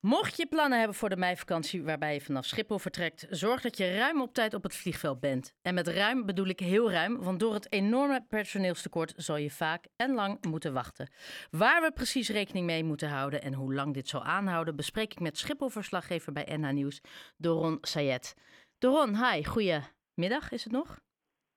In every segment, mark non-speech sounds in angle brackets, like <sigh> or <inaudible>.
Mocht je plannen hebben voor de meivakantie waarbij je vanaf Schiphol vertrekt, zorg dat je ruim op tijd op het vliegveld bent. En met ruim bedoel ik heel ruim, want door het enorme personeelstekort zal je vaak en lang moeten wachten. Waar we precies rekening mee moeten houden en hoe lang dit zal aanhouden, bespreek ik met Schiphol-verslaggever bij NH Nieuws, Doron Sayed. Doron, hi, goedemiddag is het nog?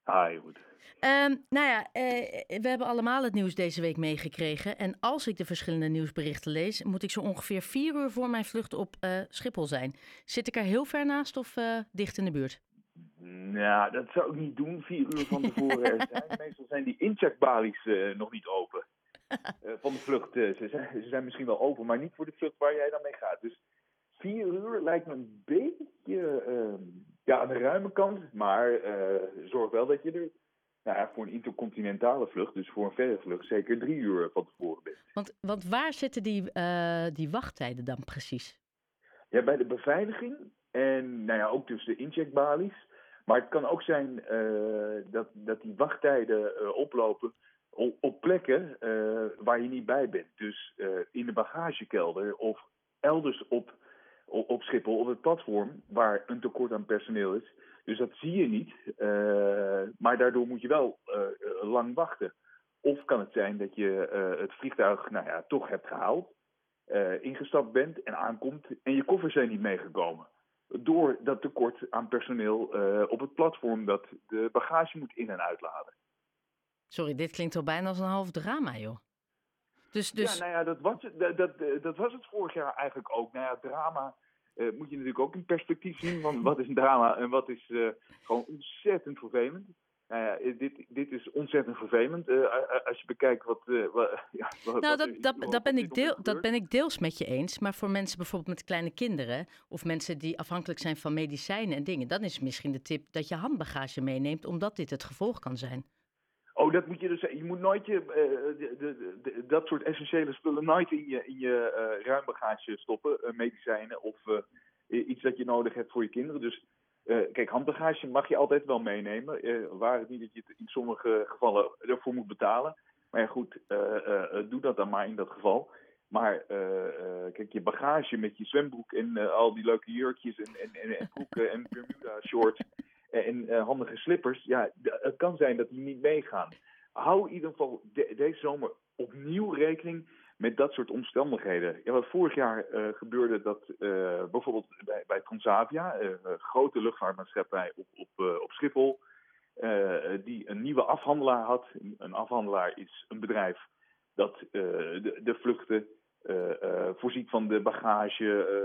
Hi, goed. Ehm, nou ja, eh, we hebben allemaal het nieuws deze week meegekregen. En als ik de verschillende nieuwsberichten lees, moet ik zo ongeveer vier uur voor mijn vlucht op eh, Schiphol zijn. Zit ik er heel ver naast of uh, dicht in de buurt? Nou, dat zou ik niet doen, vier uur van tevoren <laughs> zijn. Meestal zijn die incheckbalies nog niet open. <laughs> van de vlucht, ze zijn, ze, zijn, misschien wel open, maar niet voor de vlucht waar jij dan mee gaat. Dus vier uur lijkt me een beetje ehm, ja, aan de ruime kant. Maar zorg wel dat je er nou ja, voor een intercontinentale vlucht, dus voor een verre vlucht, zeker drie uur van tevoren bent. Want, want waar zitten die, uh, die wachttijden dan precies? Ja, bij de beveiliging en nou ja, ook dus de incheckbalies. Maar het kan ook zijn uh, dat, dat die wachttijden uh, oplopen op, op plekken waar je niet bij bent. Dus in de bagagekelder of elders op, op, Schiphol, op het platform, waar een tekort aan personeel is. Dus dat zie je niet. Uh, maar daardoor moet je wel uh, lang wachten. Of kan het zijn dat je uh, het vliegtuig nou ja, toch hebt gehaald, ingestapt bent en aankomt en je koffers zijn niet meegekomen. Door dat tekort aan personeel op het platform dat de bagage moet in- en uitladen. Sorry, dit klinkt al bijna als een half drama, joh. Dus, dus... Ja, nou ja, dat was, het, dat, dat, dat was het vorig jaar eigenlijk ook. Nou ja, drama uh, moet je natuurlijk ook in perspectief zien van wat is een drama en wat is uh, gewoon ontzettend vervelend. Nou ja, dit, dit is ontzettend vervelend. Uh, als je bekijkt wat. wat <laughs> ja, wat, nou, dat, dat, dat, ben ik deel, dat ben ik deels met je eens. Maar voor mensen bijvoorbeeld met kleine kinderen. of mensen die afhankelijk zijn van medicijnen en dingen. dan is misschien de tip dat je handbagage meeneemt. omdat dit het gevolg kan zijn. Oh, dat moet je dus. Je moet nooit je, uh, de, de, dat soort essentiële spullen nooit in je, in je uh, ruimbagage stoppen. Uh, medicijnen of iets dat je nodig hebt voor je kinderen. Dus kijk, handbagage mag je altijd wel meenemen. waar het niet dat je het in sommige gevallen ervoor moet betalen. Maar ja, goed, doe dat dan maar in dat geval. Maar kijk, je bagage met je zwembroek en al die leuke jurkjes en, en, en, en en Bermuda shorts en uh, handige slippers, ja, het kan zijn dat die niet meegaan. Hou in ieder geval deze zomer opnieuw rekening met dat soort omstandigheden. Ja, wat vorig jaar uh, gebeurde dat uh, bijvoorbeeld bij, bij Transavia, een grote luchtvaartmaatschappij op, op, op Schiphol, die een nieuwe afhandelaar had. Een afhandelaar is een bedrijf dat de, de, vluchten voorziet van de bagage,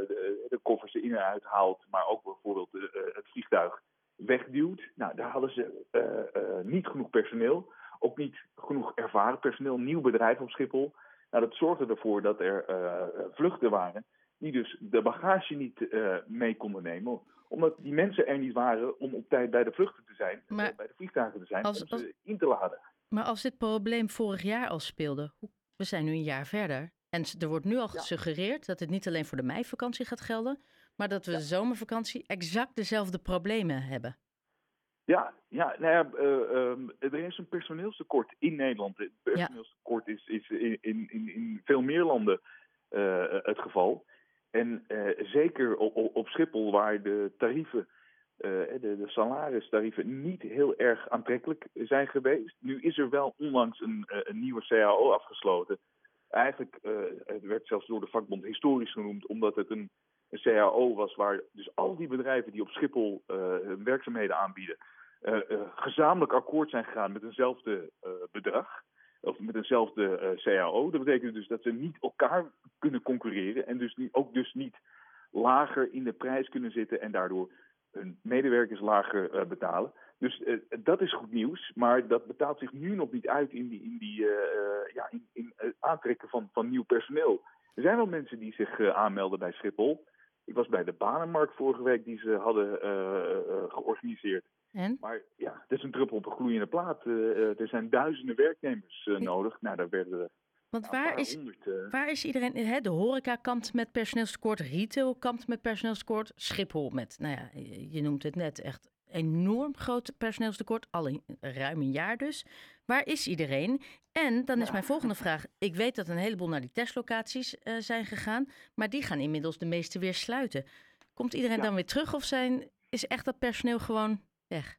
de, de koffers erin en uit haalt, maar ook bijvoorbeeld het vliegtuig wegduwt. Nou, daar hadden ze uh, uh, niet genoeg personeel. Ook niet genoeg ervaren personeel. Nieuw bedrijf op Schiphol. Nou, dat zorgde ervoor dat er uh, vluchten waren. Die dus de bagage niet mee konden nemen. Omdat die mensen er niet waren om op tijd bij de vluchten te zijn. Maar bij de vliegtuigen te zijn. Als, om ze in te laden. Maar als dit probleem vorig jaar al speelde. We zijn nu een jaar verder. En er wordt nu al gesuggereerd dat het niet alleen voor de meivakantie gaat gelden, maar dat we de zomervakantie exact dezelfde problemen hebben. Ja, ja, nou ja, uh, um, er is een personeelstekort in Nederland. Het personeelstekort is, is in, in, in veel meer landen uh, het geval. En uh, zeker op, op, Schiphol, waar de tarieven, de, de salaristarieven niet heel erg aantrekkelijk zijn geweest. Nu is er wel onlangs een, een nieuwe CAO afgesloten. Eigenlijk, het werd zelfs door de vakbond historisch genoemd, omdat het een een CAO was waar dus al die bedrijven die op Schiphol uh, hun werkzaamheden aanbieden, uh, uh, gezamenlijk akkoord zijn gegaan met eenzelfde bedrag. Of met eenzelfde CAO. Dat betekent dus dat ze niet elkaar kunnen concurreren. En dus niet, ook dus niet lager in de prijs kunnen zitten en daardoor hun medewerkers lager betalen. Dus dat is goed nieuws, maar dat betaalt zich nu nog niet uit in die, in die ja, in, in aantrekken van, van nieuw personeel. Er zijn wel mensen die zich aanmelden bij Schiphol. Ik was bij de banenmarkt vorige week die ze hadden uh, georganiseerd. En? Maar ja, het is een druppel op een gloeiende plaat. Uh, er zijn duizenden werknemers nodig. Nou, daar werden er want waar is, waar is iedereen? Hè, de horeca kampt met personeelstekort, retail kampt met personeelstekort, Schiphol met, nou ja, je noemt het net, echt enorm groot personeelstekort, al in ruim een jaar dus. Waar is iedereen? En dan is mijn volgende vraag. Ik weet dat een heleboel naar die testlocaties uh, zijn gegaan, maar die gaan inmiddels de meeste weer sluiten. Komt iedereen dan weer terug of zijn, is echt dat personeel gewoon weg?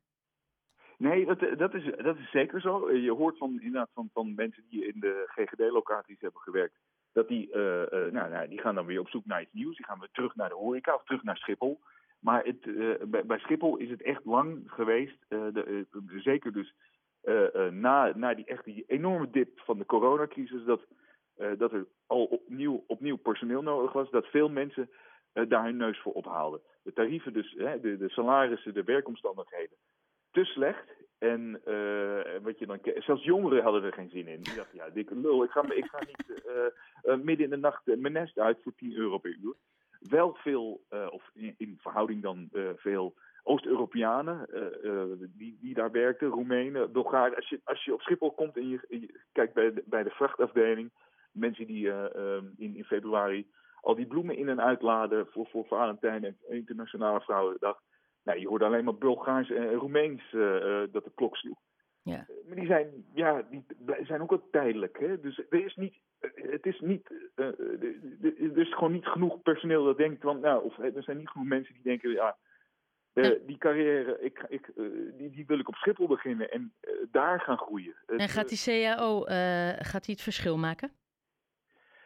Nee, dat, dat, is, dat is zeker zo. Je hoort van, inderdaad van, van mensen die in de GGD-locaties hebben gewerkt, dat die, uh, uh, nou, nou, die gaan dan weer op zoek naar iets nieuws. Die gaan weer terug naar de horeca of terug naar Schiphol. Maar het, uh, bij, bij, Schiphol is het echt lang geweest, de, zeker dus na, na die, echt enorme dip van de coronacrisis, dat, dat er al opnieuw, opnieuw personeel nodig was, dat veel mensen daar hun neus voor ophaalden. De tarieven dus, hè, de, de salarissen, de werkomstandigheden, te slecht. En wat je dan, zelfs jongeren hadden er geen zin in. Die dachten, ja, dikke lul, ik ga, ik ga niet midden in de nacht mijn nest uit voor 10 euro per uur. Wel veel, of in, in, verhouding dan veel Oost-Europeanen die, die daar werkten, Roemenen, Bulgaren. Als je, als je op Schiphol komt en je, je kijkt bij de, bij de vrachtafdeling, mensen die in, in februari al die bloemen in en uitladen voor, voor Valentijn en Internationale Vrouwendag nou, je hoorde alleen maar Bulgaars en Roemeens dat de klok sloeg. Ja. Eh, maar die zijn, ja, die zijn ook wel tijdelijk. Hè? Dus er is niet, het is niet, er is gewoon niet genoeg personeel dat denkt van, nou, of er zijn niet genoeg mensen die denken, ja, die carrière, ik, ik, die, die wil ik op Schiphol beginnen en daar gaan groeien. En gaat die CAO, gaat die het verschil maken?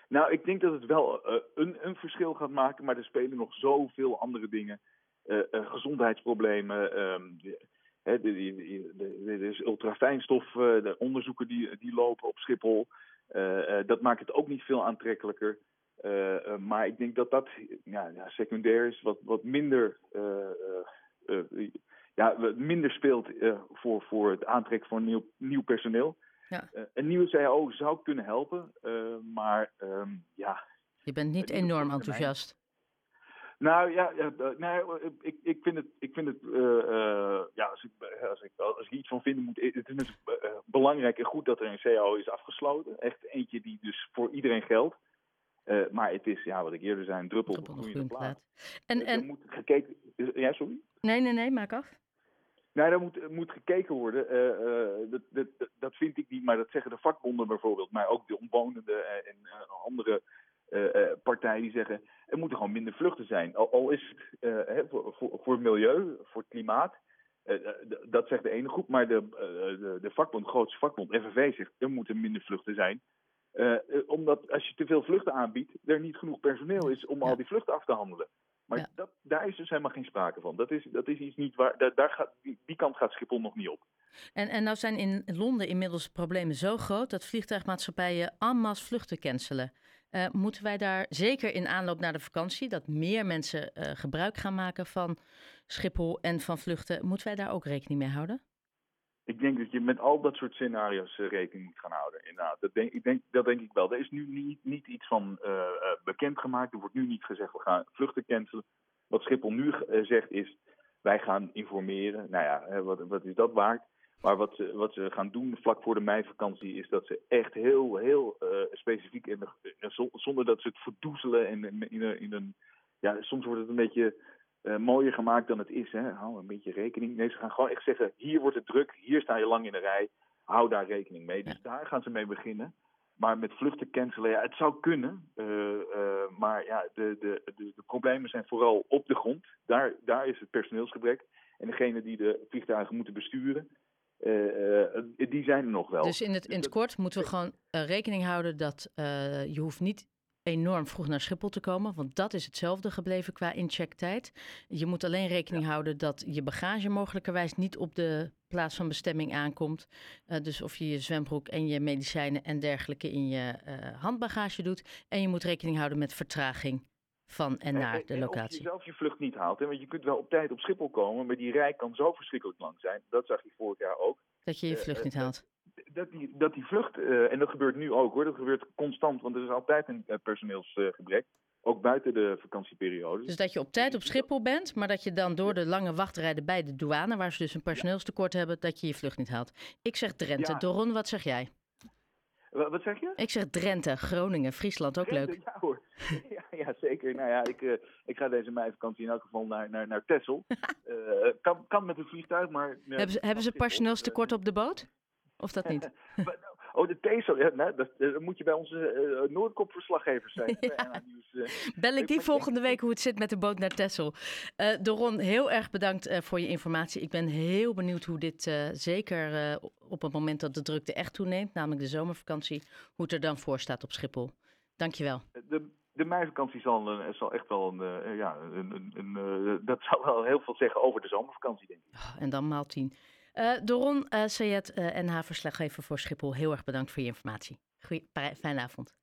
Nou, ik denk dat het wel een, een verschil gaat maken, maar er spelen nog zoveel andere dingen. Eh, eh, gezondheidsproblemen. er ehm, is ultrafijnstof, eh, de onderzoeken die, die lopen op Schiphol. dat maakt het ook niet veel aantrekkelijker. maar ik denk dat dat ja, ja, secundair is, wat, wat minder ja, minder speelt voor, voor het aantrekken van nieuw, nieuw personeel. Ja. Een nieuwe CAO zou kunnen helpen, maar um, ja. Je bent niet enorm enthousiast. Nou ja, ja nou, ik, ik vind het, ik vind het uh, ja, als ik, als, ik, als ik iets van vind, moet, het is belangrijk en goed dat er een CAO is afgesloten. Echt eentje die dus voor iedereen geldt. Uh, maar het is, ja, wat ik eerder zei, een druppel, op een goede plaat. En, en... Er moet gekeken... Ja, sorry? Nee, nee, nee, maak af. Nee, daar moet, moet gekeken worden. dat, dat, dat vind ik niet, maar dat zeggen de vakbonden bijvoorbeeld. Maar ook de omwonenden en andere partijen die zeggen er moeten gewoon minder vluchten zijn. Al, al is het voor, voor, voor, het milieu, voor het klimaat. Dat zegt de ene groep, maar de, de, de vakbond, grootste vakbond, FNV, zegt er moeten minder vluchten zijn. Omdat als je te veel vluchten aanbiedt, er niet genoeg personeel is om al die vluchten af te handelen. Maar dat, daar is dus helemaal geen sprake van. Dat is, dat is iets niet waar. Daar, daar gaat, die, die kant gaat Schiphol nog niet op. En, en nou zijn in Londen inmiddels problemen zo groot dat vliegtuigmaatschappijen en vluchten cancelen. Uh, moeten wij daar zeker in aanloop naar de vakantie, dat meer mensen uh, gebruik gaan maken van Schiphol en van vluchten, moeten wij daar ook rekening mee houden? Ik denk dat je met al dat soort scenario's uh, rekening moet gaan houden. Inderdaad, dat denk, ik denk, dat denk ik wel. Er is nu niet, niet iets van bekendgemaakt. Er wordt nu niet gezegd we gaan vluchten cancelen. Wat Schiphol nu zegt is wij gaan informeren. Nou ja, wat, wat is dat waard? Maar wat ze, wat ze gaan doen vlak voor de meivakantie is dat ze echt heel, heel uh, specifiek, en zonder dat ze het verdoezelen en in, in, in, een, ja, soms wordt het een beetje uh, mooier gemaakt dan het is. Hè? Hou een beetje rekening. Nee, ze gaan gewoon echt zeggen, hier wordt het druk, hier sta je lang in de rij, hou daar rekening mee. Dus daar gaan ze mee beginnen. Maar met vluchten cancelen, ja, het zou kunnen. Uh, maar ja, de, de, de, de, problemen zijn vooral op de grond. Daar, daar is het personeelsgebrek. En degene die de vliegtuigen moeten besturen, uh, die zijn er nog wel. Dus in het, in het kort moeten we gewoon rekening houden dat je hoeft niet enorm vroeg naar Schiphol te komen, want dat is hetzelfde gebleven qua inchecktijd. Je moet alleen rekening houden dat je bagage mogelijkerwijs niet op de plaats van bestemming aankomt. dus of je je zwembroek en je medicijnen en dergelijke in je handbagage doet. En je moet rekening houden met vertraging van en naar de locatie. Of je zelf je vlucht niet haalt. Hè? Want je kunt wel op tijd op Schiphol komen, maar die rij kan zo verschrikkelijk lang zijn. Dat zag je vorig jaar ook. Dat je je eh, vlucht niet eh, haalt. Dat die, dat die vlucht, uh, en dat gebeurt nu ook hoor, dat gebeurt constant, want er is altijd een uh, personeelsgebrek. ook buiten de vakantieperiode. Dus dat je op tijd op Schiphol bent, maar dat je dan door de lange wachtrijden bij de douane, waar ze dus een personeelstekort hebben, dat je je vlucht niet haalt. Ik zeg Drenthe. Ja. Doron, wat zeg jij? Wat zeg je? Ik zeg Drenthe, Groningen, Friesland, ook Drenthe, leuk. Ja hoor, <laughs> ja, ja, zeker. Nou ja, ik, uh, ik ga deze meivakantie in elk geval naar, naar, naar Texel. uh, <laughs> kan, kan met een vliegtuig, maar... hebben ze, hebben ze personeelstekort op de boot? Of dat niet? <laughs> oh, de TESO. Ja, nou, dat, dat, moet je bij onze uh, Noordkop-verslaggevers zijn. ja. <laughs> Bel ik die volgende week hoe het zit met de boot naar Texel. Uh, Doron, heel erg bedankt voor je informatie. Ik ben heel benieuwd hoe dit, zeker op het moment dat de drukte echt toeneemt, namelijk de zomervakantie, hoe het er dan voor staat op Schiphol. Dankjewel. De, de meivakantie zal, zal echt wel een, ja, een, een, een dat zal wel heel veel zeggen over de zomervakantie, denk ik. Oh, en dan maal tien. Doron Sayed, NH-verslaggever voor Schiphol, heel erg bedankt voor je informatie. Goeie, fijne avond.